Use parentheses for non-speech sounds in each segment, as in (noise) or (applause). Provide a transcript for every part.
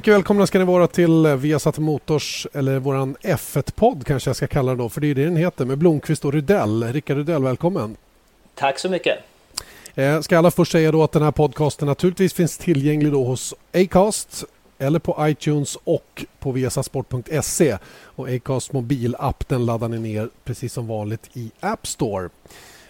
Mycket välkomna ska ni vara till Viasat Motors, eller våran F1-podd kanske jag ska kalla det då, för det är det den heter, med Blomqvist och Rydell. Rickard Rydell, välkommen! Tack så mycket! Eh, ska alla först säga då att den här podcasten naturligtvis finns tillgänglig då hos Acast eller på iTunes och på viasasport.se. Och Acast mobilapp den laddar ni ner precis som vanligt i App Store.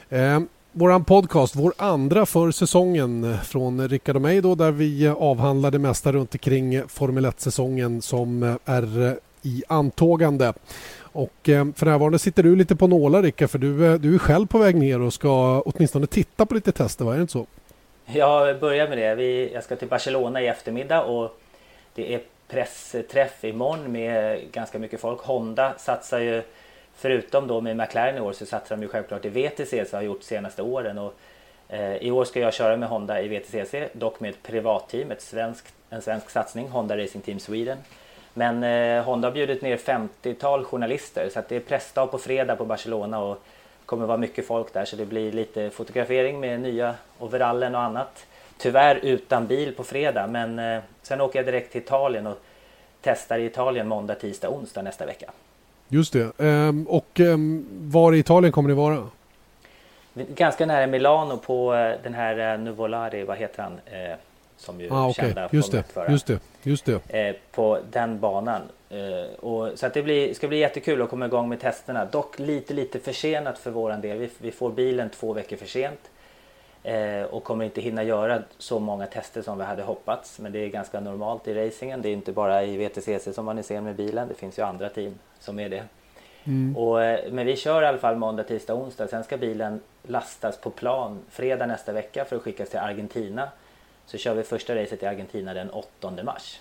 Eh, vår podcast, vår andra för säsongen från Rickard och mig då, där vi avhandlar det mesta runt omkring Formel 1-säsongen som är i antågande. Och eh, för närvarande sitter du lite på nålar Rickard, för du, eh, du är själv på väg ner och ska åtminstone titta på lite tester, va? är det inte så? Jag börjar med det. Vi, jag ska till Barcelona i eftermiddag och det är pressträff imorgon med ganska mycket folk. Honda satsar ju Förutom då med McLaren i år så satsar de ju självklart i VTC som har gjort senaste åren. Och, eh, I år ska jag köra med Honda i VTCC, dock med ett privatteam, ett svensk, en svensk satsning, Honda Racing Team Sweden. Men eh, Honda har bjudit ner 50-tal journalister så att det är pressdag på fredag på Barcelona och det kommer vara mycket folk där så det blir lite fotografering med nya overallen och annat. Tyvärr utan bil på fredag men eh, sen åker jag direkt till Italien och testar i Italien måndag, tisdag, onsdag nästa vecka. Just det. Ehm, och ehm, var i Italien kommer ni vara? Ganska nära Milano på eh, den här eh, Nuvolari, vad heter han? Eh, som ju ah, okay. kända just det, just det, just det. På den banan. Och, så att det blir, ska bli jättekul att komma igång med testerna. Dock lite, lite försenat för våran del. Vi, vi får bilen två veckor för sent. Och kommer inte hinna göra så många tester som vi hade hoppats. Men det är ganska normalt i racingen. Det är inte bara i VTCC som man ser med bilen. Det finns ju andra team som är det. Mm. Och, eh, men vi kör i alla fall måndag, tisdag, onsdag. Sen ska bilen lastas på plan fredag nästa vecka för att skickas till Argentina. Så kör vi första racet i Argentina den 8 mars.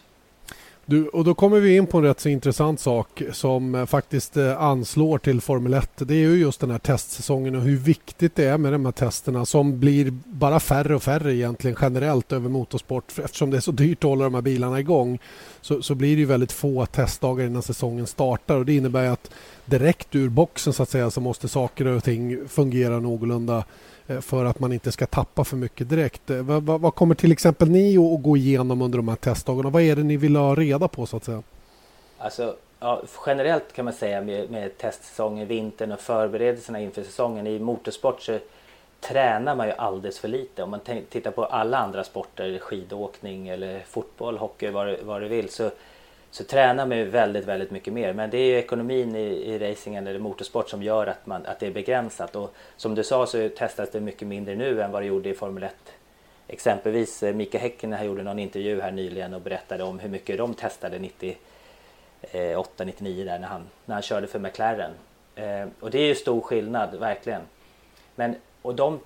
Du, och då kommer vi in på en rätt så intressant sak som eh, faktiskt eh, anslår till Formel 1. Det är ju just den här testsäsongen och hur viktigt det är med de här testerna som blir bara färre och färre egentligen generellt över motorsport. Eftersom det är så dyrt att hålla de här bilarna igång så, så blir det ju väldigt få testdagar innan säsongen startar och det innebär att direkt ur boxen så att säga så måste saker och ting fungera någorlunda Eh, för att man inte ska tappa för mycket direkt. Eh, vad, vad, vad kommer till exempel ni att gå igenom under de här testdagarna? Vad är det ni vill ha reda på så att säga? Alltså, ja, generellt kan man säga med, med testsäsongen, vintern och förberedelserna inför säsongen i motorsport så tränar man ju alldeles för lite. Om man tittar på alla andra sporter, skidåkning eller fotboll, hockey, vad, vad du vill, så så tränar man ju väldigt, väldigt mycket mer. Men det är ju ekonomin i, i racingen eller motorsport som gör att, man, att det är begränsat. Och som du sa så testas det mycket mindre nu än vad det gjorde i Formel 1. Exempelvis eh, Mika Häkkinen gjorde någon intervju här nyligen och berättade om hur mycket de testade 98, 99 där när han, när han körde för McLaren. Eh, och det är ju stor skillnad, verkligen. Men och de,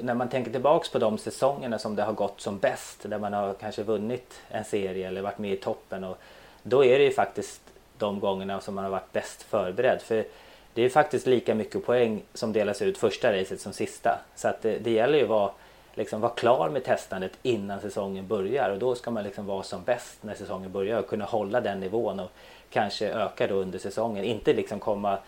när man tänker tillbaks på de säsongerna som det har gått som bäst, där man har kanske vunnit en serie eller varit med i toppen och då är det ju faktiskt de gångerna som man har varit bäst förberedd. För det är faktiskt lika mycket poäng som delas ut första racet som sista. Så att det, det gäller ju att vara, liksom, vara klar med testandet innan säsongen börjar och då ska man liksom vara som bäst när säsongen börjar och kunna hålla den nivån och kanske öka då under säsongen. Inte liksom komma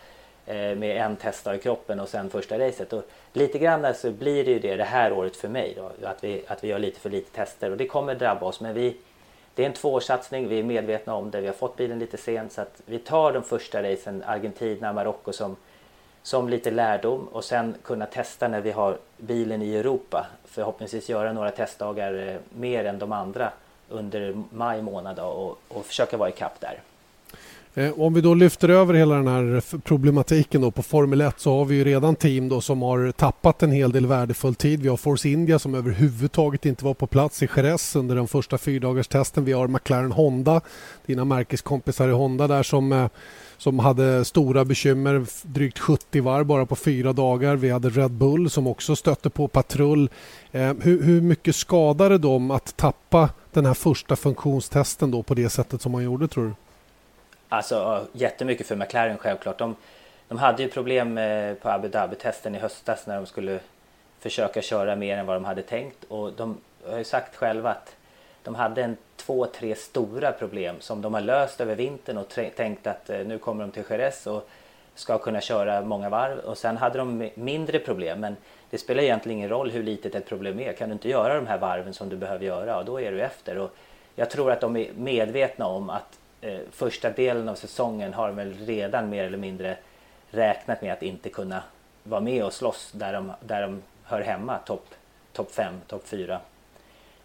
eh, med en testdag i kroppen och sen första racet. Och lite grann så blir det ju det det här året för mig då, att vi, att vi gör lite för lite tester och det kommer drabba oss men vi det är en tvåårssatsning, vi är medvetna om det. Vi har fått bilen lite sent så att vi tar de första racen, Argentina, Marocko som, som lite lärdom och sen kunna testa när vi har bilen i Europa. Förhoppningsvis göra några testdagar eh, mer än de andra under maj månad och, och försöka vara i kapp där. Eh, om vi då lyfter över hela den här problematiken då på Formel 1 så har vi ju redan team då som har tappat en hel del värdefull tid. Vi har Force India som överhuvudtaget inte var på plats i Jerez under den första fyrdagarstesten. Vi har McLaren Honda, dina märkeskompisar i Honda där som eh, som hade stora bekymmer, drygt 70 varv bara på fyra dagar. Vi hade Red Bull som också stötte på patrull. Eh, hur, hur mycket skadade de att tappa den här första funktionstesten då på det sättet som man gjorde tror du? Alltså jättemycket för McLaren självklart. De, de hade ju problem eh, på Abu Dhabi-testen i höstas när de skulle försöka köra mer än vad de hade tänkt. Och de har ju sagt själva att de hade en två, tre stora problem som de har löst över vintern och tänkt att eh, nu kommer de till Jerez och ska kunna köra många varv. Och sen hade de mindre problem men det spelar egentligen ingen roll hur litet ett problem är. Kan du inte göra de här varven som du behöver göra och då är du efter. Och jag tror att de är medvetna om att eh, första delen av säsongen har väl redan mer eller mindre räknat med att inte kunna vara med och slåss där de, där de hör hemma, topp top 5, topp 4.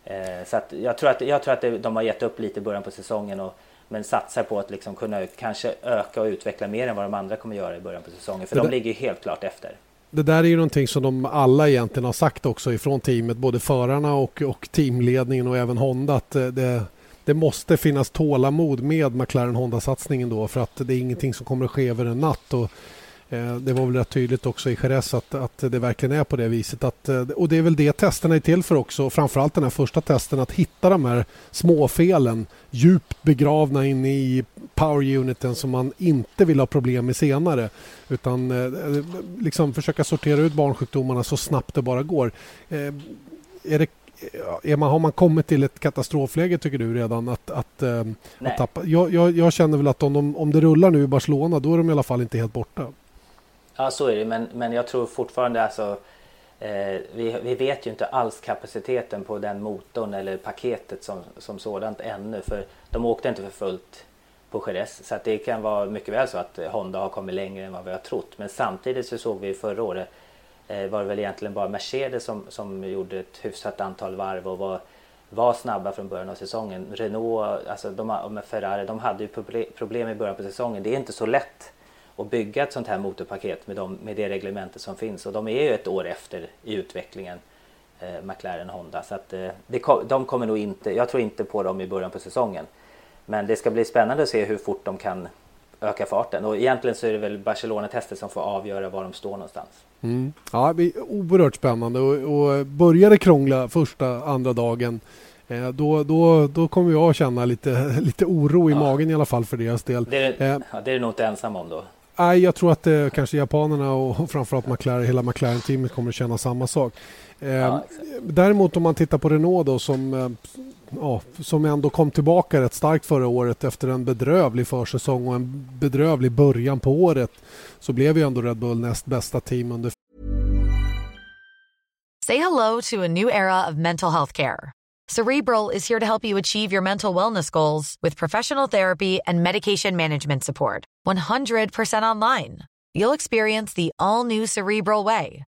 Eh, så att jag tror att, jag tror att det, de har gett upp lite i början på säsongen och, men satsar på att liksom kunna kanske öka och utveckla mer än vad de andra kommer göra i början på säsongen. För det de ligger helt klart efter. Det där är ju någonting som de alla egentligen har sagt också ifrån teamet, både förarna och, och teamledningen och även Honda att eh, det, det måste finnas tålamod med McLaren Honda-satsningen då för att det är ingenting som kommer att ske över en natt. Och Eh, det var väl rätt tydligt också i Jerez att, att det verkligen är på det viset. Att, eh, och det är väl det testerna är till för också. Framförallt den här första testen att hitta de här småfelen djupt begravna inne i power uniten som man inte vill ha problem med senare. Utan eh, eh liksom försöka sortera ut barnsjukdomarna så snabbt det bara går. Eh, är det är man, har man kommit till ett katastrofläge tycker du redan? att, att, att tappa? Jag, jag, jag, känner väl att om, de, om det rullar nu i Barcelona då är de i alla fall inte helt borta. Ja, så är det. Men, men jag tror fortfarande alltså eh, vi, vi vet ju inte alls kapaciteten på den motorn eller paketet som, som sådant ännu. För de åkte inte för fullt på Jerez. Så att det kan vara mycket väl så att Honda har kommit längre än vad vi har trott. Men samtidigt så såg vi förra året eh, Eh, var det väl egentligen bara Mercedes som, som gjorde ett hyfsat antal varv och var, var snabba från början av säsongen. Renault alltså de, och med Ferrari, de hade ju problem i början på säsongen. Det är inte så lätt att bygga ett sånt här motorpaket med, de, med det reglementet som finns. Och de är ju ett år efter i utvecklingen, eh, McLaren och Honda. Så att, eh, det, de kommer nog inte, jag tror inte på dem i början på säsongen. Men det ska bli spännande att se hur fort de kan öka farten. Och egentligen så är det väl Barcelona-testet som får avgöra var de står någonstans. Mm. Ja, det blir oerhört spännande och, och börjar det krångla första, andra dagen eh, då, då, då kommer jag känna lite, (laughs) lite oro i ja. magen i alla fall för deras del. Det är, eh, ja, det är du nog inte ensam om då. Nej, jag tror att eh, kanske japanerna och (laughs) framförallt McLaren, hela McLaren-teamet kommer att känna samma sak. Eh, ja, däremot om man tittar på Renault då, som, eh, ja, som ändå kom tillbaka rätt starkt förra året efter en bedrövlig försäsong och en bedrövlig början på året så blev ju ändå Red Bull näst bästa team under... Say hello to a new era of mental health care. Cerebral is here to help you achieve your mental wellness goals with professional therapy and medication management support. 100% online. You'll experience the all new Cerebral Way,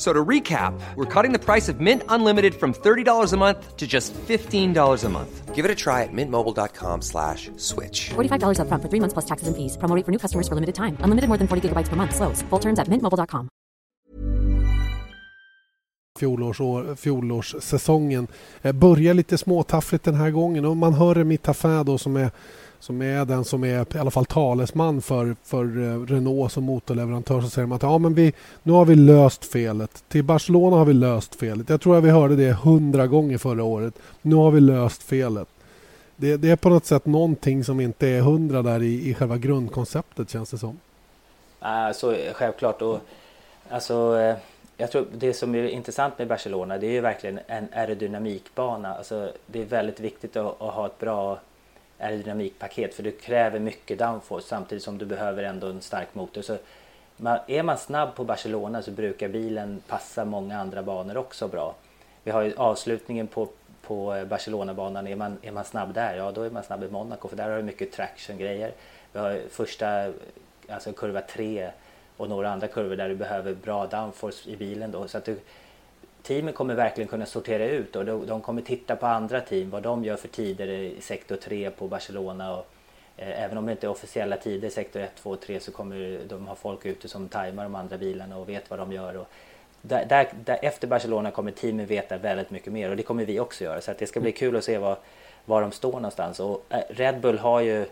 So to recap, we're cutting the price of Mint Unlimited from $30 a month to just $15 a month. Give it a try at mintmobile.com slash switch. $45 up front for three months plus taxes and fees. Promoting for new customers for limited time. Unlimited more than 40 gigabytes per month. Slows. Full terms at mintmobile.com. Fjolårsår, fjolårssäsongen eh, börjar lite småtaffligt den här gången och man hör Remit Taffin då som är som är den som är i alla fall talesman för, för eh, Renault som motorleverantör så säger de att ja, men vi, nu har vi löst felet. Till Barcelona har vi löst felet. Jag tror att vi hörde det hundra gånger förra året. Nu har vi löst felet. Det, det, är på något sätt någonting som inte är hundra där i, i själva grundkonceptet känns det som. Alltså, självklart. Och, alltså, eh, jag tror det som är intressant med Barcelona det är ju verkligen en aerodynamikbana. Alltså, det är väldigt viktigt att, att ha ett bra aerodynamikpaket för du kräver mycket downforce samtidigt som du behöver ändå en stark motor. Så är man snabb på Barcelona så brukar bilen passa många andra banor också bra. Vi har ju avslutningen på, på Barcelona-banan, är man, är man snabb där, ja då är man snabb i Monaco för där har du mycket traction-grejer. Vi har första, alltså kurva 3 och några andra kurvor där du behöver bra downforce i bilen då. Så att du, teamen kommer verkligen kunna sortera ut och de, de kommer titta på andra team, vad de gör för tider i sektor 3 på Barcelona och Eh, även om det inte är officiella tider, i sektor 1, 2, och 3, så kommer de ha folk ute som tajmar de andra bilarna och vet vad de gör. Och där, där, där, efter Barcelona kommer teamen veta väldigt mycket mer och det kommer vi också göra. Så att det ska bli kul att se var, var de står någonstans. Och eh, Red Bull har ju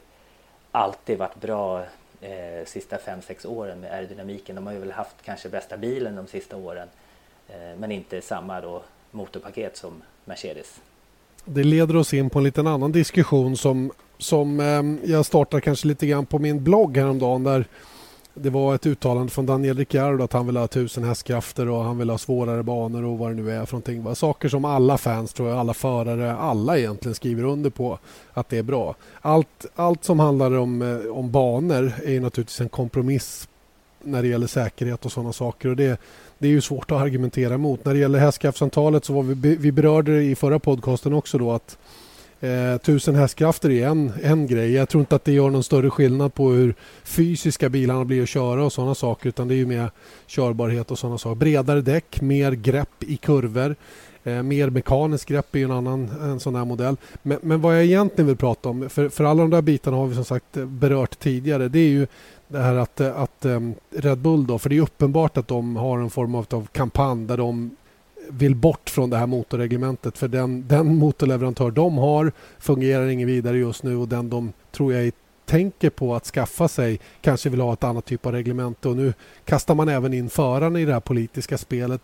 alltid varit bra eh, sista 5-6 åren med aerodynamiken. De har ju väl haft kanske bästa bilen de sista åren. Eh, men inte samma då motorpaket som Mercedes. Det leder oss in på en liten annan diskussion som, som eh, jag startar kanske lite grann på min blogg häromdagen där det var ett uttalande från Daniel Ricciardo att han vill ha tusen hästkrafter och han vill ha svårare banor och vad det nu är för någonting. Saker som alla fans, tror jag, alla förare, alla egentligen skriver under på att det är bra. Allt, allt som handlar om, eh, om banor är naturligtvis en kompromiss när det gäller säkerhet och sådana saker. Och det, det är ju svårt att argumentera emot. När det gäller hästkraftsantalet så var vi, vi berörde det i förra podcasten också då att Eh, tusen hästkrafter är en, en grej. Jag tror inte att det gör någon större skillnad på hur fysiska bilarna blir att köra och sådana saker utan det är ju mer körbarhet och sådana saker. Bredare däck, mer grepp i kurvor. Eh, mer mekaniskt grepp är en annan en sån här modell. Men, men, vad jag egentligen vill prata om, för, för alla de där bitarna har vi som sagt berört tidigare, det är ju det här att, eh, att eh, Red Bull då, för det är uppenbart att de har en form av, kampanj där de vill bort från det här motorreglementet för den, den motorleverantör de har fungerar ingen vidare just nu och den de tror jag tänker på att skaffa sig kanske vill ha ett annat typ av reglemente och nu kastar man även in förarna i det här politiska spelet.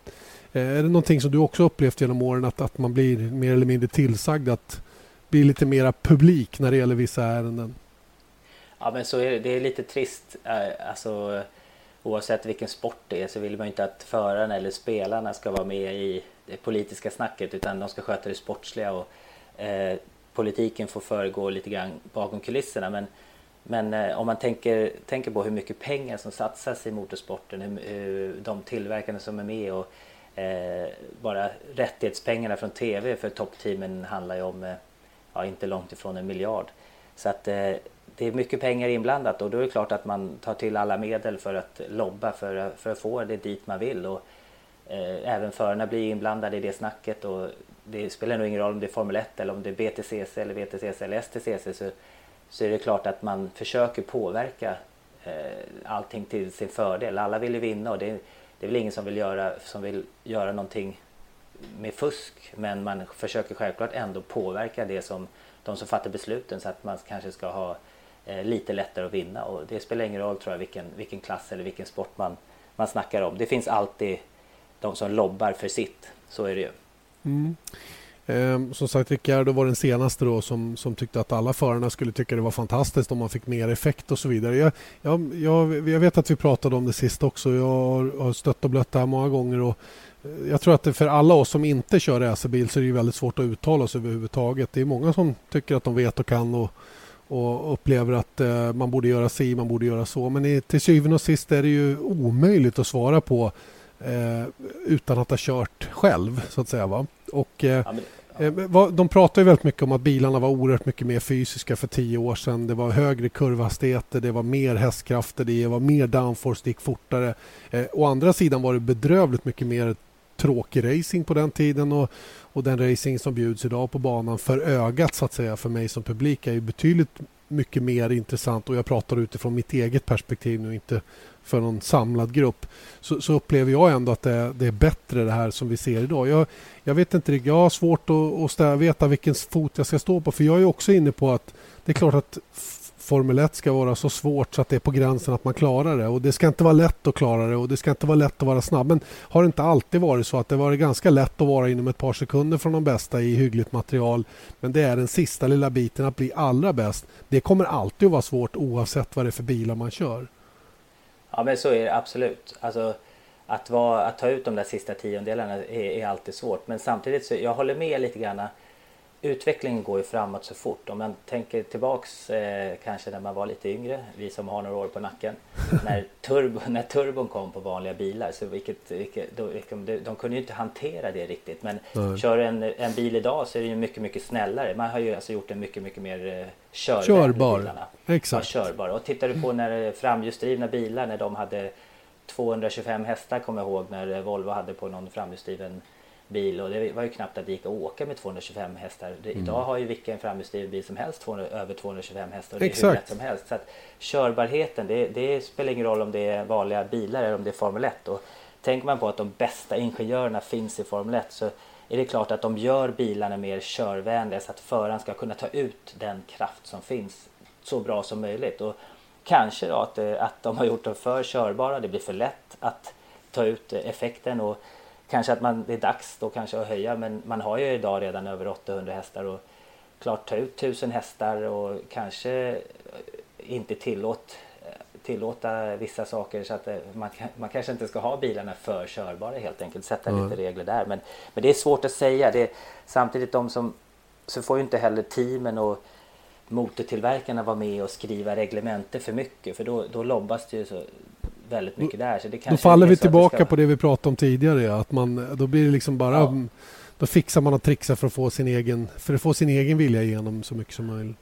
Eh, är det någonting som du också upplevt genom åren att, att man blir mer eller mindre tillsagd att bli lite mera publik när det gäller vissa ärenden? Ja men så är det. Det är lite trist. Eh, alltså oavsett vilken sport det är så vill man inte att förarna eller spelarna ska vara med i det politiska snacket utan de ska sköta det sportsliga och eh, politiken får föregå lite grann bakom kulisserna. Men, men eh, om man tänker, tänker på hur mycket pengar som satsas i motorsporten, hur, hur de tillverkande som är med och eh, bara rättighetspengarna från tv för toppteamen handlar ju om eh, ja, inte långt ifrån en miljard. Så att eh, det är mycket pengar inblandat och då är det klart att man tar till alla medel för att lobba för, för att få det dit man vill. Och, eh, även förarna blir inblandade i det snacket och det spelar nog ingen roll om det är Formel 1 eller om det är BTCC eller VTCC eller STCC så, så är det klart att man försöker påverka eh, allting till sin fördel. Alla vill ju vinna och det, det är väl ingen som vill, göra, som vill göra någonting med fusk men man försöker självklart ändå påverka det som de som fattar besluten så att man kanske ska ha Eh, lite lättare att vinna och det spelar ingen roll tror jag vilken, vilken klass eller vilken sport man, man snackar om. Det finns alltid de som lobbar för sitt, så är det ju. Mm. Eh, som sagt, Ricciardo var den senaste då som, som tyckte att alla förarna skulle tycka det var fantastiskt om man fick mer effekt och så vidare. Jag, jag, jag, jag vet att vi pratade om det sist också. Jag har, har stött och blött det här många gånger. Och eh, jag tror att det för alla oss som inte kör racerbil så är det väldigt svårt att uttala sig överhuvudtaget. Det är många som tycker att de vet och kan och, och upplever att eh, man borde göra si, man borde göra så. Men i, till syvende och sist är det ju omöjligt att svara på eh, utan att ha kört själv, så att säga. Va? Och, eh. Eh, de pratar ju väldigt mycket om att bilarna var oerhört mycket mer fysiska för tio år sedan. Det var högre kurvhastigheter, det var mer hästkrafter, det var mer downforce, det gick fortare. Eh, å andra sidan var det bedrövligt mycket mer tråkig racing på den tiden och, och den racing som bjuds idag på banan för ögat så att säga för mig som publik är ju betydligt mycket mer intressant och jag pratar utifrån mitt eget perspektiv nu inte för någon samlad grupp så, så upplever jag ändå att det, det, är bättre det här som vi ser idag. Jag, jag vet inte riktigt, jag har svårt att, att veta vilken fot jag ska stå på för jag är också inne på att det är klart att Formel 1 ska vara så svårt så att det är på gränsen att man klarar det. Och Det ska inte vara lätt att klara det och det ska inte vara lätt att vara snabb. Men har det inte alltid varit så att det varit ganska lätt att vara inom ett par sekunder från de bästa i hyggligt material. Men det är den sista lilla biten att bli allra bäst. Det kommer alltid att vara svårt oavsett vad det är för bilar man kör. Ja men så är det absolut. Alltså, att, vara, att ta ut de där sista tiondelarna är, är alltid svårt. Men samtidigt så jag håller med lite grann utvecklingen går ju framåt så fort. Om man tänker tillbaks eh, kanske när man var lite yngre, vi som har några år på nacken. (laughs) när, turbo, när turbon kom på vanliga bilar, så vilket, vilket, då, de kunde ju inte hantera det riktigt. Men Nej. kör en, en bil idag så är det ju mycket, mycket snällare. Man har ju alltså gjort den mycket, mycket mer eh, körbar. Bilarna. Exakt. Ja, körbar. Och tittar du på när framhjulsdrivna bilar, när de hade 225 hästar kommer jag ihåg när Volvo hade på någon framhjulsdriven bil och det var ju knappt att det gick att åka med 225 hästar. Mm. Idag har ju vilken framhjulsdriven bil som helst 200, över 225 hästar och det är Exakt. hur lätt som helst. Så att körbarheten, det, det, spelar ingen roll om det är vanliga bilar eller om det är Formel 1. Och tänker man på att de bästa ingenjörerna finns i Formel 1 så är det klart att de gör bilarna mer körvänliga så att föraren ska kunna ta ut den kraft som finns så bra som möjligt. Och kanske då att, eh, att de har gjort dem för körbara, det blir för lätt att ta ut effekten och kanske att man, det är dags då kanske att höja men man har ju idag redan över 800 hästar och klart ta ut 1000 hästar och kanske inte tillåt, tillåta vissa saker så att eh, man, man kanske inte ska ha bilarna för körbara helt enkelt. Sätta mm. lite regler där. Men, men det är svårt att säga. Det, samtidigt de som så får ju inte heller teamen och motortillverkarna vara med och skriva reglementer för mycket för då, då lobbas det ju så väldigt mycket där. Så det då faller vi tillbaka ska... på det vi pratade om tidigare. Att man, då blir det liksom bara ja. Då fixar man och trixar för att få sin egen, för att få sin egen vilja igenom så mycket som möjligt.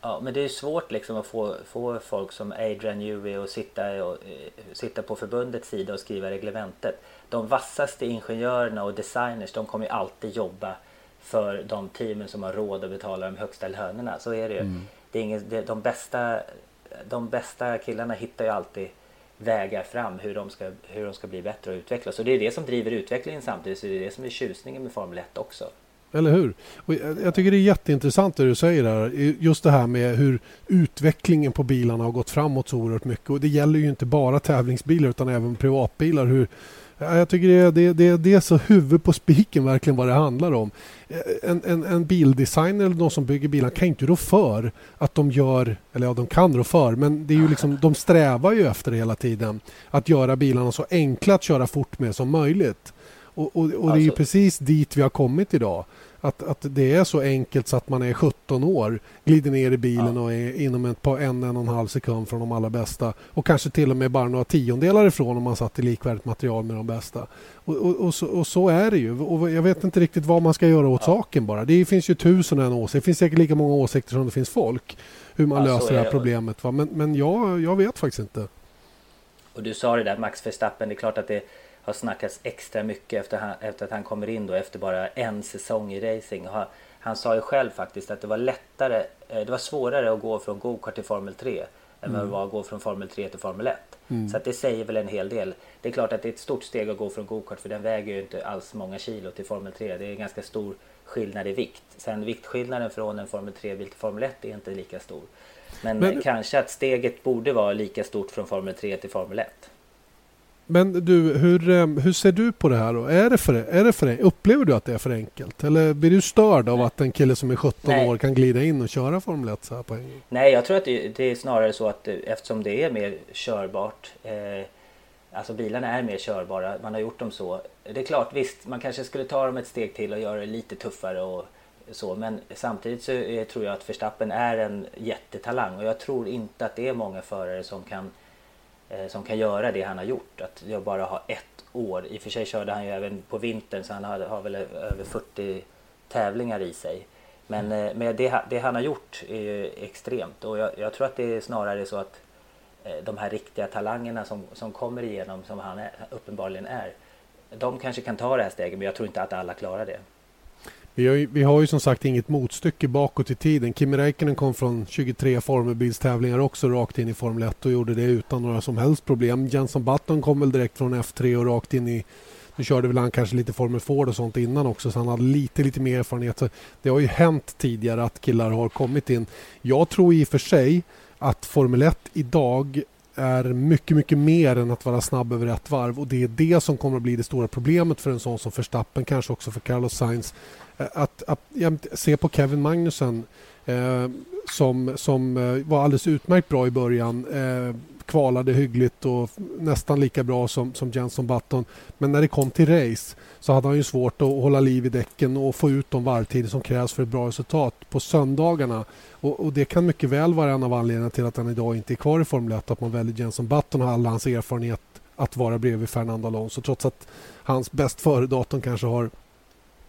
Ja, men det är svårt liksom att få, få folk som Adrian Newey att sitta, och, eh, sitta på förbundets sida och skriva reglementet. De vassaste ingenjörerna och designers de kommer ju alltid jobba för de teamen som har råd att betala de högsta lönerna. Så är det ju. Mm. Det är ingen, det, de, bästa, de bästa killarna hittar ju alltid vägar fram hur de, ska, hur de ska bli bättre och utvecklas. Och det är det som driver utvecklingen samtidigt. Så det är det som är tjusningen med Formel 1 också. Eller hur? Och jag tycker det är jätteintressant det du säger där. Just det här med hur utvecklingen på bilarna har gått framåt så oerhört mycket. Och det gäller ju inte bara tävlingsbilar utan även privatbilar. Hur, jag tycker det, det, det, det är så huvud på spiken verkligen vad det handlar om. En, en, en bildesigner eller någon som bygger bilar kan inte rå för att de gör, eller ja de kan rå för, men det är ju liksom, de strävar ju efter hela tiden. Att göra bilarna så enkla att köra fort med som möjligt. Och, och, och det är ju alltså- precis dit vi har kommit idag. Att, att det är så enkelt så att man är 17 år, glider ner i bilen ja. och är inom ett par en, en och en halv sekund från de allra bästa. Och kanske till och med bara några tiondelar ifrån om man satt i likvärdigt material med de bästa. Och, och, och, så, och så, är det ju. Och jag vet inte riktigt vad man ska göra åt ja. saken bara. Det finns ju tusen och en åsikter. Det finns säkert lika många åsikter som det finns folk. Hur man ja, löser det här problemet. Va? Men, men jag, jag vet faktiskt inte. Och du sa det där Max Verstappen. Det är klart att det har snackats extra mycket efter, han, efter att han kommer in då efter bara en säsong i racing. Han, han sa ju själv faktiskt att det var lättare, eh, det var svårare att gå från go-kart till Formel 3 än vad det mm. var att gå från Formel 3 till Formel 1. Mm. Så att det säger väl en hel del. Det är klart att det är ett stort steg att gå från go-kart för den väger ju inte alls många kilo till Formel 3. Det är en ganska stor skillnad i vikt. Sen viktskillnaden från en Formel 3-bil till Formel 1 är inte lika stor. Men, Men kanske att steget borde vara lika stort från Formel 3 till Formel 1. Men du, hur, eh, hur ser du på det här då? Är det för, är det för, upplever du att det är för enkelt? Eller blir du störd av att en kille som är 17 Nej. år kan glida in och köra Formel 1 så här på en gång? Nej, jag tror att det, det, är snarare så att eftersom det är mer körbart eh, Alltså bilarna är mer körbara, man har gjort dem så. Det är klart, visst, man kanske skulle ta dem ett steg till och göra det lite tuffare och så. Men samtidigt så är, tror jag att Verstappen är en jättetalang och jag tror inte att det är många förare som kan eh, Eh, som kan göra det han har gjort. Att jag bara har ett år. I och för sig körde han ju även på vintern så han har, har väl över 40 tävlingar i sig. Men, mm. eh, men det, det, han har gjort är ju extremt och jag, jag, tror att det är snarare så att eh, de här riktiga talangerna som, som kommer igenom som han är, uppenbarligen är. De kanske kan ta det här steget men jag tror inte att alla klarar det. Vi har, ju, vi har ju som sagt inget motstycke bakåt i tiden. Kimi Räikkönen kom från 23 formelbilstävlingar också rakt in i Formel 1 och gjorde det utan några som helst problem. Jenson Button kom väl direkt från F3 och rakt in i nu körde väl han kanske lite Formel Ford och sånt innan också så han hade lite, lite mer erfarenhet. Så det har ju hänt tidigare att killar har kommit in. Jag tror i och för sig att Formel 1 idag är mycket, mycket mer än att vara snabb över ett varv och det är det som kommer att bli det stora problemet för en sån som Verstappen, kanske också för Carlos Sainz att, att, se på Kevin Magnussen eh, som, som eh, var alldeles utmärkt bra i början. Eh, kvalade hyggligt och nästan lika bra som, som Jenson Button. Men när det kom till race så hade han ju svårt att hålla liv i däcken och få ut de varvtider som krävs för ett bra resultat på söndagarna. Och, och, det kan mycket väl vara en av anledningarna till att han idag inte är kvar i Formel 1. Att man väljer Jenson Button och all hans erfarenhet att vara bredvid Fernando Alonso trots att hans bäst före-datum kanske har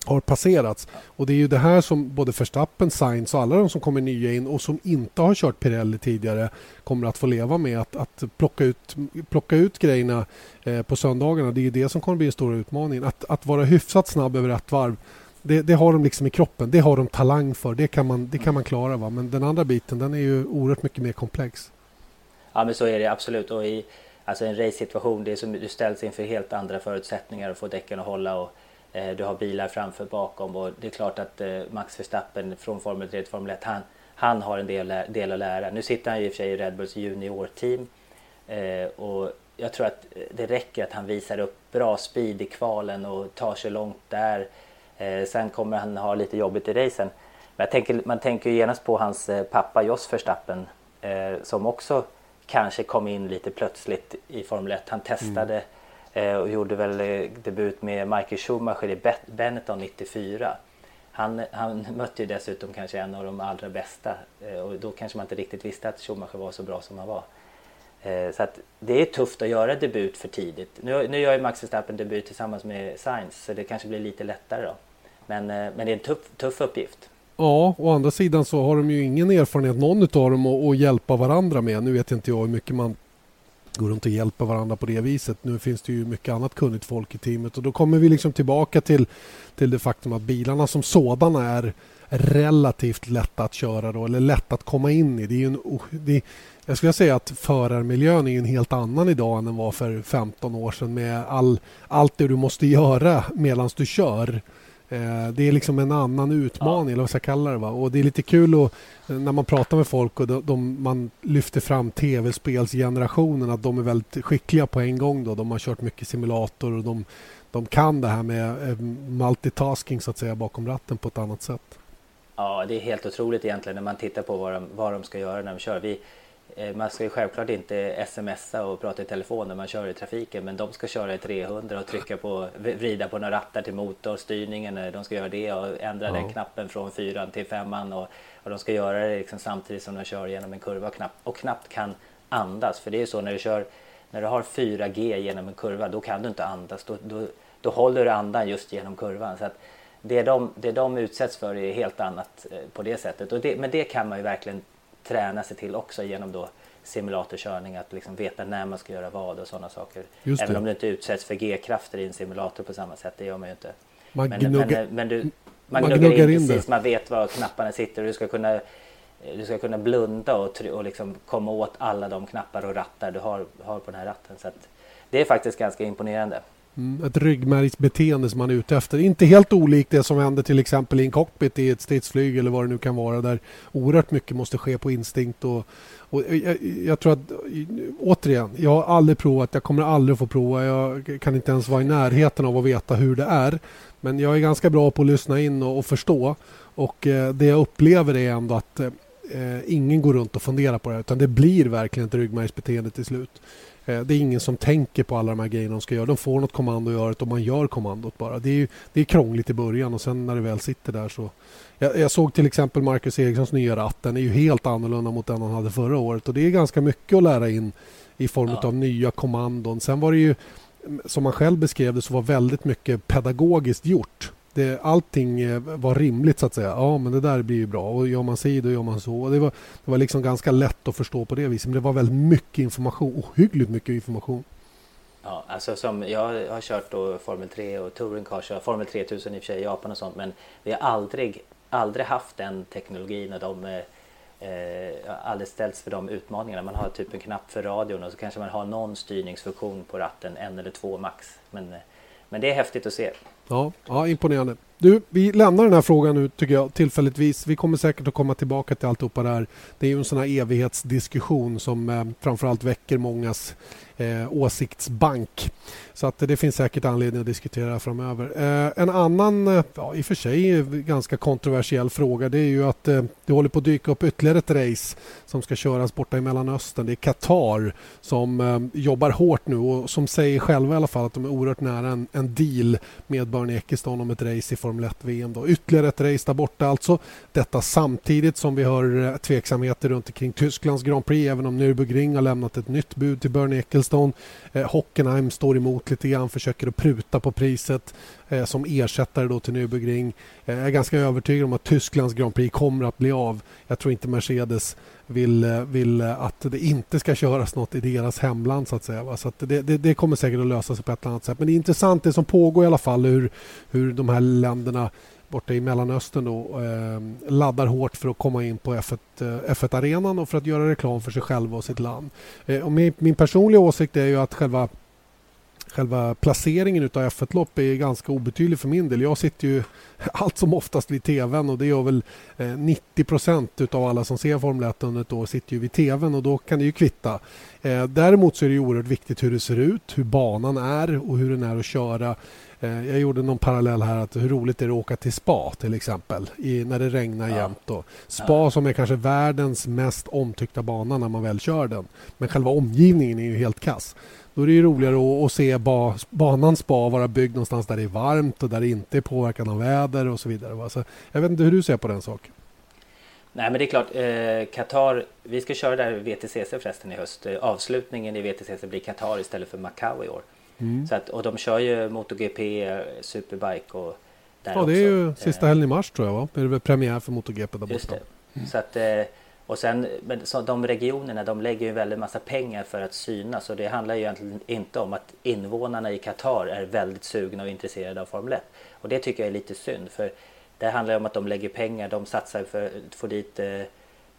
har passerats. Och det är ju det här som både Verstappen, Sainz och alla de som kommer nya in och som inte har kört Pirelli tidigare kommer att få leva med att, att plocka, ut, plocka ut grejerna eh, på söndagarna. Det är ju det som kommer att bli den stora utmaningen. Att, att vara hyfsat snabb över ett varv det, det, har de liksom i kroppen. Det har de talang för. Det kan man, det kan man klara. Va? Men den andra biten den är ju oerhört mycket mer komplex. Ja men så är det absolut. Och i alltså en race-situation, det är som, du ställs inför helt andra förutsättningar att få däcken att hålla. Och, Eh, du har bilar framför bakom och det är klart att eh, Max Verstappen från Formel 3 till Formel 1, han, han har en del, del att lära. Nu sitter han ju i och för sig i Red Bulls juniorteam eh, och jag tror att det räcker att han visar upp bra speed i kvalen och tar sig långt där. Sen kommer han ha lite jobbigt i racen. Men jag tänker, man tänker ju genast på hans pappa Jos Verstappen som också kanske kom in lite plötsligt i Formel 1. Han testade mm. Eh, och gjorde väl eh, debut med Michael Schumacher i Benetton 94. Han, han mötte ju dessutom kanske en av de allra bästa eh, och då kanske man inte riktigt visste att Schumacher var så bra som han var. Så att det är tufft att göra debut för tidigt. Nu, nu gör ju Max Verstappen debut tillsammans med Sainz så det kanske blir lite lättare då. Men, eh, men det är en tuff, tuff uppgift. Ja, å andra sidan så har de ju ingen erfarenhet någon av dem att, att hjälpa varandra med. Nu vet inte jag hur mycket man går runt och hjälper varandra på det viset. Nu finns det ju mycket annat kunnigt folk i teamet och då kommer vi liksom tillbaka till, till det faktum att bilarna som sådana är relativt lätta att köra då, eller lätt att komma in i. Det är en, det, jag skulle säga att förarmiljön är en helt annan idag än den var för 15 år sedan med all, allt det du måste göra medan du kör. Eh, det är liksom en annan utmaning, ja. eller vad ska jag kalla det. Va? Och det är lite kul att, när man pratar med folk och de, de, man lyfter fram tv-spelsgenerationen att de är väldigt skickliga på en gång. Då. De har kört mycket simulator och de, de kan det här med eh, multitasking så att säga bakom ratten på ett annat sätt. Ja, det är helt otroligt egentligen när man tittar på vad de, vad de ska göra när de kör. Vi, Eh, man ska ju självklart inte smsa och prata i telefon när man kör i trafiken men de ska köra i 300 och trycka på, vrida på några rattar till motorstyrningen. De ska göra det och ändra ja. den knappen från fyran till femman och, och de ska göra det liksom samtidigt som de kör genom en kurva och knappt, och knappt kan andas. För det är ju så när du kör när du har 4G genom en kurva då kan du inte andas. Då, då, då håller du andan just genom kurvan. Så att det, de, det de utsätts för är helt annat eh, på det sättet. Det, men det kan man ju verkligen träna sig till också genom då simulatorkörning, att liksom veta när man ska göra vad och sådana saker. Även om du inte utsätts för G-krafter i en simulator på samma sätt, det gör man ju inte. Man men, gnugga, men, men du, man, man gnuggar, in, in precis, man vet var knapparna sitter och du ska kunna du ska kunna blunda och, och liksom komma åt alla de knappar och rattar du har, har på den här ratten. Så det är faktiskt ganska imponerande. Mm, ett ryggmärgsbeteende som man är ute efter. Inte helt olikt det som händer till exempel i en cockpit i ett stridsflyg eller vad det nu kan vara där oerhört mycket måste ske på instinkt. Och, och jag, jag, tror att, återigen, jag har aldrig provat, jag kommer aldrig få prova. Jag kan inte ens vara i närheten av att veta hur det är. Men jag är ganska bra på att lyssna in och, och förstå. Och eh, det jag upplever är ändå att eh, ingen går runt och funderar på det utan det blir verkligen ett ryggmärgsbeteende till slut. Eh, det är ingen som tänker på alla de här grejerna de ska göra. De får något kommando att göra och man gör kommandot bara. Det är, det är krångligt i början och sen när det väl sitter där så... Jag, jag såg till exempel Marcus Erikssons nya ratt. Den är ju helt annorlunda mot den han hade förra året och det är ganska mycket att lära in i form ja. av nya kommandon. Sen var det ju, som han själv beskrev det, så var väldigt mycket pedagogiskt gjort det, allting eh, var rimligt så att säga. Ja, men det där blir ju bra och gör man si då gör man så. det var, det var liksom ganska lätt att förstå på det viset. Men det var väldigt mycket information, ohyggligt mycket information. Ja, alltså som jag har kört då Formel 3 och Touring Car, Formel 3000 i och för sig i Japan och sånt, men vi har aldrig, aldrig haft den teknologin och de eh, eh, aldrig ställts för de utmaningarna. Man har typ en knapp för radion och så kanske man har någon styrningsfunktion på ratten, en eller två max. Men, eh, men det är häftigt att se. Ja, ja, imponerande. Du, vi lämnar den här frågan nu tycker jag tillfälligtvis. Vi kommer säkert att komma tillbaka till alltihopa där. Det är ju en sån här evighetsdiskussion som eh, framförallt väcker mångas eh, åsiktsbank. Så att det finns säkert anledning att diskutera framöver. Eh, en annan, eh, ja, i och för sig eh, ganska kontroversiell fråga det är ju att eh, det håller på att dyka upp ytterligare ett race som ska köras borta i Mellanöstern. Det är Qatar som eh, jobbar hårt nu och som säger själva i alla fall att de är oerhört nära en, en deal med Bernie Ecclestone om ett race i Formel 1-VM. Ytterligare ett race där borta alltså. Detta samtidigt som vi har eh, tveksamheter runt omkring Tysklands Grand Prix även om Nürburgring har lämnat ett nytt bud till Bernie Ecclestone Silverstone. Eh, Hockenheim står emot lite grann, försöker att pruta på priset eh, som ersättare då till Nürburgring. Eh, jag är ganska övertygad om att Tysklands Grand Prix kommer att bli av. Jag tror inte Mercedes vill, eh, vill eh, att det inte ska köras något i deras hemland så att säga. Va? Så att det, det, det, kommer säkert att lösa sig på ett eller annat sätt. Men det är intressant det som pågår i alla fall hur, hur de här länderna borta i Mellanöstern då, eh, laddar hårt för att komma in på F1, eh, F1 arenan och för att göra reklam för sig själva och sitt land. Eh, och min, min personliga åsikt är ju att själva själva placeringen av F1-lopp är ganska obetydlig för min del. Jag sitter ju (laughs) allt som oftast vid tvn och det gör väl eh, 90 procent av alla som ser Formel 1 under ett år sitter ju vid tvn och då kan det ju kvitta. Eh, däremot så är det oerhört viktigt hur det ser ut, hur banan är och hur den är att köra. Eh, jag gjorde någon parallell här att hur roligt är det att åka till spa till exempel i, när det regnar ja. jämt. Då. Spa ja. som är kanske världens mest omtyckta bana när man väl kör den. Men själva omgivningen är ju helt kass. Då är det ju roligare att, att se ba, banan spa vara byggd någonstans där det är varmt och där det inte är påverkan av väder och så vidare. Så jag vet inte hur du ser på den saken. Nej men det är klart, eh, Qatar, vi ska köra där VTCC förresten i höst. Eh, avslutningen i VTCC blir Qatar istället för Macau i år. Mm. Så att, och de kör ju MotoGP, Superbike och där Ja, det är ju sista helgen i mars tror jag va? Det är väl premiär för MotoGP där borta. Mm. Så att, eh, och sen, men så de regionerna de lägger ju väldigt massa pengar för att synas och det handlar ju egentligen inte om att invånarna i Qatar är väldigt sugna och intresserade av Formel 1. Och det tycker jag är lite synd för det handlar om att de lägger pengar, de satsar för att få dit eh,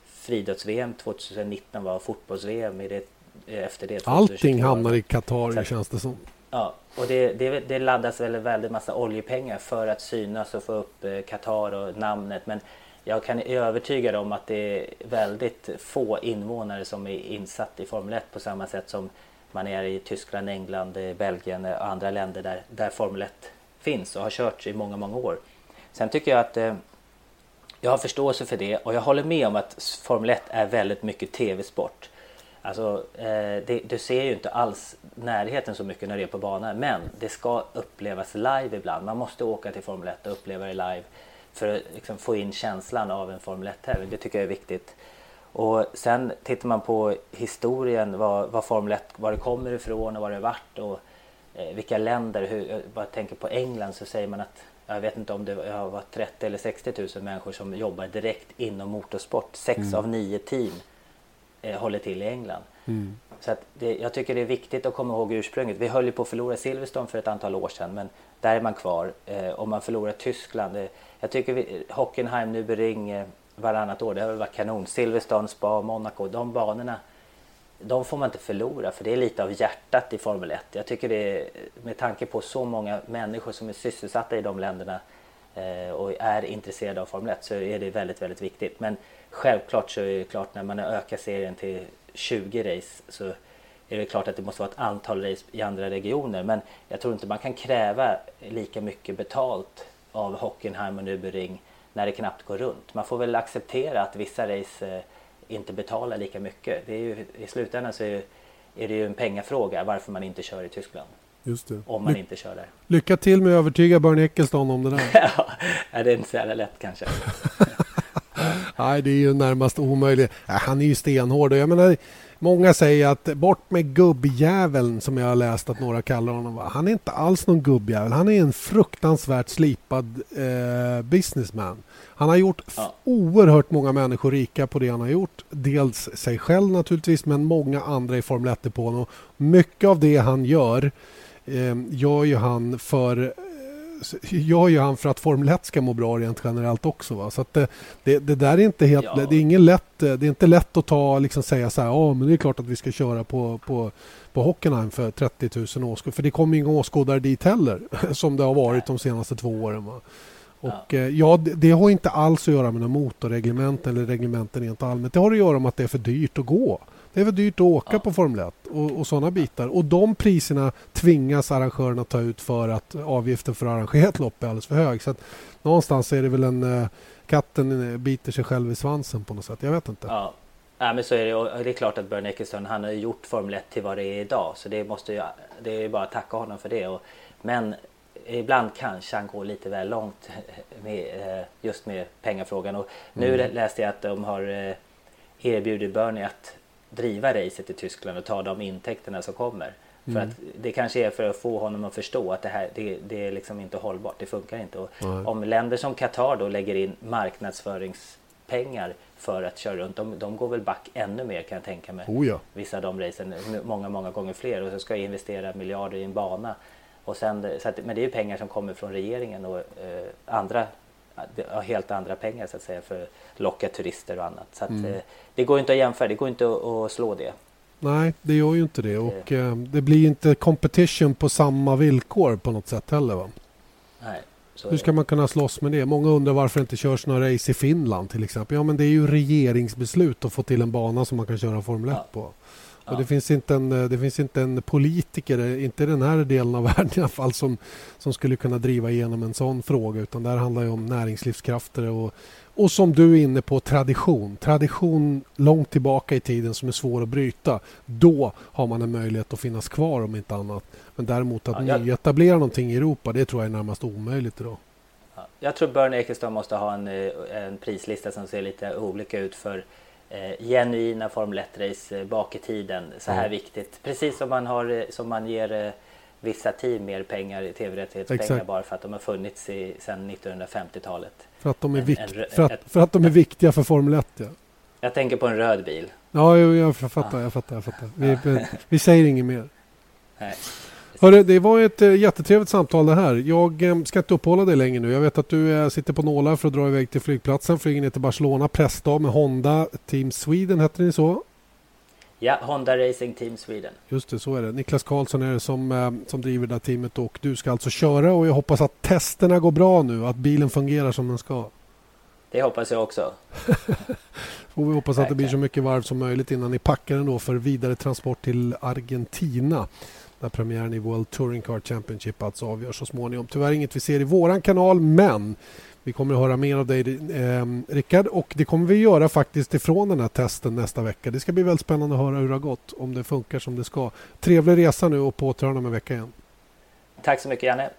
friidrotts-VM 2019 var fotbolls-VM i det efter det. Allting hamnar i Qatar känns det som. Ja, och det, det, det laddas väl väldigt massa oljepengar för att synas och få upp eh, Qatar och namnet. Men jag kan är övertygad om att det är väldigt få invånare som är insatt i Formel 1 på samma sätt som man är i Tyskland, England, eh, Belgien och andra länder där, där Formel 1 finns och har körts i många, många år. Sen tycker jag att eh, jag har förståelse för det och jag håller med om att Formel 1 är väldigt mycket tv-sport. Alltså, eh, det, du ser ju inte alls närheten så mycket när du är på banan men det ska upplevas live ibland. Man måste åka till Formel 1 och uppleva det live för att liksom, få in känslan av en Formel 1-tävling. Det tycker jag är viktigt. Och sen tittar man på historien, vad, vad Formel 1, var det kommer ifrån och var det varit och eh, vilka länder. Hur, jag bara tänker på England så säger man att jag vet inte om det var 30 eller 60 000 människor som jobbar direkt inom motorsport. Sex mm. av nio team eh, håller till i England. Mm. Så att det, jag tycker det är viktigt att komma ihåg ursprunget. Vi höll ju på att förlora Silverstone för ett antal år sedan men där är man kvar. Eh, om man förlorar Tyskland. Eh, jag tycker vi, Hockenheim, Nürburgring eh, varannat år, det har varit kanon. Silverstone, Spa, Monaco, de banorna de får man inte förlora för det är lite av hjärtat i Formel 1. Jag tycker det är, med tanke på så många människor som är sysselsatta i de länderna eh, och är intresserade av Formel 1 så är det väldigt, väldigt viktigt. Men Självklart så är det klart när man ökar serien till 20 race så är det klart att det måste vara ett antal race i andra regioner. Men jag tror inte man kan kräva lika mycket betalt av Hockenheim och Nürburgring när det knappt går runt. Man får väl acceptera att vissa race eh, inte betalar lika mycket. Det är ju, I slutändan så är, är det ju en pengafråga varför man inte kör i Tyskland. Just det. Om man Ly inte kör där. Lycka till med att övertyga Bernie Ecclestone om det där. (laughs) ja, det är inte så jävla lätt kanske. (laughs) Nej, det är ju närmast omöjligt. Han är ju stenhård. Jag menar, många säger att bort med gubbjäveln som jag har läst att några kallar honom. Han är inte alls någon gubbjävel. Han är en fruktansvärt slipad eh, businessman. Han har gjort ja. oerhört många människor rika på det han har gjort. Dels sig själv naturligtvis, men många andra i Formel 1 på honom. Mycket av det han gör eh, gör ju han för gör ju han för att Formel 1 ska må bra rent generellt också. Va? Så det, det, det, där är inte helt... Ja. Det, är ingen lätt, det är inte lätt att ta liksom säga så här, ja men det är klart att vi ska köra på, på, på Hockenheim för 30 000 åskådare. För det kommer inga åskådare dit heller (laughs) som det har varit de senaste två åren. Va? Och ja, eh, ja det, det, har inte alls att göra med motorreglementen eller reglementen rent allmänt. Det har att göra med att det är för dyrt att gå. Det är för dyrt att åka ja. på Formel 1 och, och sådana bitar. Och de priserna tvingas arrangörerna ta ut för att avgiften för att arrangera ett lopp är alldeles för hög. Så att någonstans är det väl en... Uh, katten eh, biter sig själv i svansen på något sätt. Jag vet inte. Ja. Ja, men så är det. Och det är klart att Bernie Ecclestone han har gjort Formel 1 till vad det är idag. Så det, måste ju, det är bara att tacka honom för det. Och, men ibland kanske han går lite väl långt (laughs) med, eh, just med pengafrågan. Och nu mm. läste jag att de har erbjudit Bernie att driva racet i Tyskland och ta de intäkterna som kommer. För Mm. att det kanske är för att få honom att förstå att det här det, det är liksom inte hållbart, det funkar inte. Och Nej. om länder som Qatar då lägger in marknadsföringspengar för att köra runt, de, de går väl back ännu mer kan jag tänka mig. Oh ja. Vissa av de racen, många, många gånger fler och så ska jag investera miljarder i en bana. Och sen, så att, men det är ju pengar som kommer från regeringen och eh, andra helt andra pengar så att säga för att locka turister och annat. Så att, Mm. eh, det går inte att jämföra, det går inte att, slå det. Nej, det gör ju inte det. Och eh, det blir inte competition på samma villkor på något sätt heller. Va? Nej, Hur ska man kunna slåss med det? Många undrar varför det inte körs några race i Finland till exempel. Ja, men det är ju regeringsbeslut att få till en bana som man kan köra Formel 1 Ja. på. Ja. Och det, finns inte en, eh, det finns inte en politiker, eh, inte i den här delen av (laughs) världen i alla fall, som, som skulle kunna driva igenom en sån fråga. Utan det här handlar ju om näringslivskrafter och, och som du är inne på, tradition. Tradition långt tillbaka i tiden som är svår att bryta. Då har man en möjlighet att finnas kvar om inte annat. Men däremot att Ja, jag- nyetablera någonting i Europa, det tror jag är närmast omöjligt idag. Ja, jag tror Bernie Ecclestone måste ha en, eh, en prislista som ser lite olika ut för genuina Formel 1-race eh, bak i tiden. Så här Ja. viktigt. Precis som man, har, eh, som man ger eh, vissa team mer pengar i tv-rättighetspengar bara för att de har funnits i, sedan 1950-talet. För att de är, En- vikt, en rö- för att, ett- för att de är viktiga för Formel 1. Ja, Jag tänker på en röd bil. ja jag, jag fattar. Jag fattar, jag fattar. Vi, vi, vi säger inget mer. Nej. Hörru, det var ett eh, jättetrevligt samtal det här. Jag eh, ska inte uppehålla dig längre nu. Jag vet att du eh, sitter på nålar för att dra iväg till flygplatsen. Flyger ner till Barcelona, pressdag med Honda Team Sweden, heter ni så? Ja, Honda Racing Team Sweden. Just det, så är det. Niklas Karlsson är det som, som driver det här teamet och du ska alltså köra och jag hoppas att testerna går bra nu, att bilen fungerar som den ska. Det hoppas jag också. (laughs) Får vi hoppas att det blir så mycket varv som möjligt innan ni packar den då för vidare transport till Argentina. Där premiären i World Touring Car Championship alltså avgörs så småningom. Tyvärr inget vi ser i våran kanal men vi kommer att höra mer av dig eh, Rickard och det kommer vi göra faktiskt ifrån den här testen nästa vecka. Det ska bli väldigt spännande att höra hur det har gått, om det funkar som det ska. Trevlig resa nu och på återhörande om en vecka igen. Tack så mycket Janne.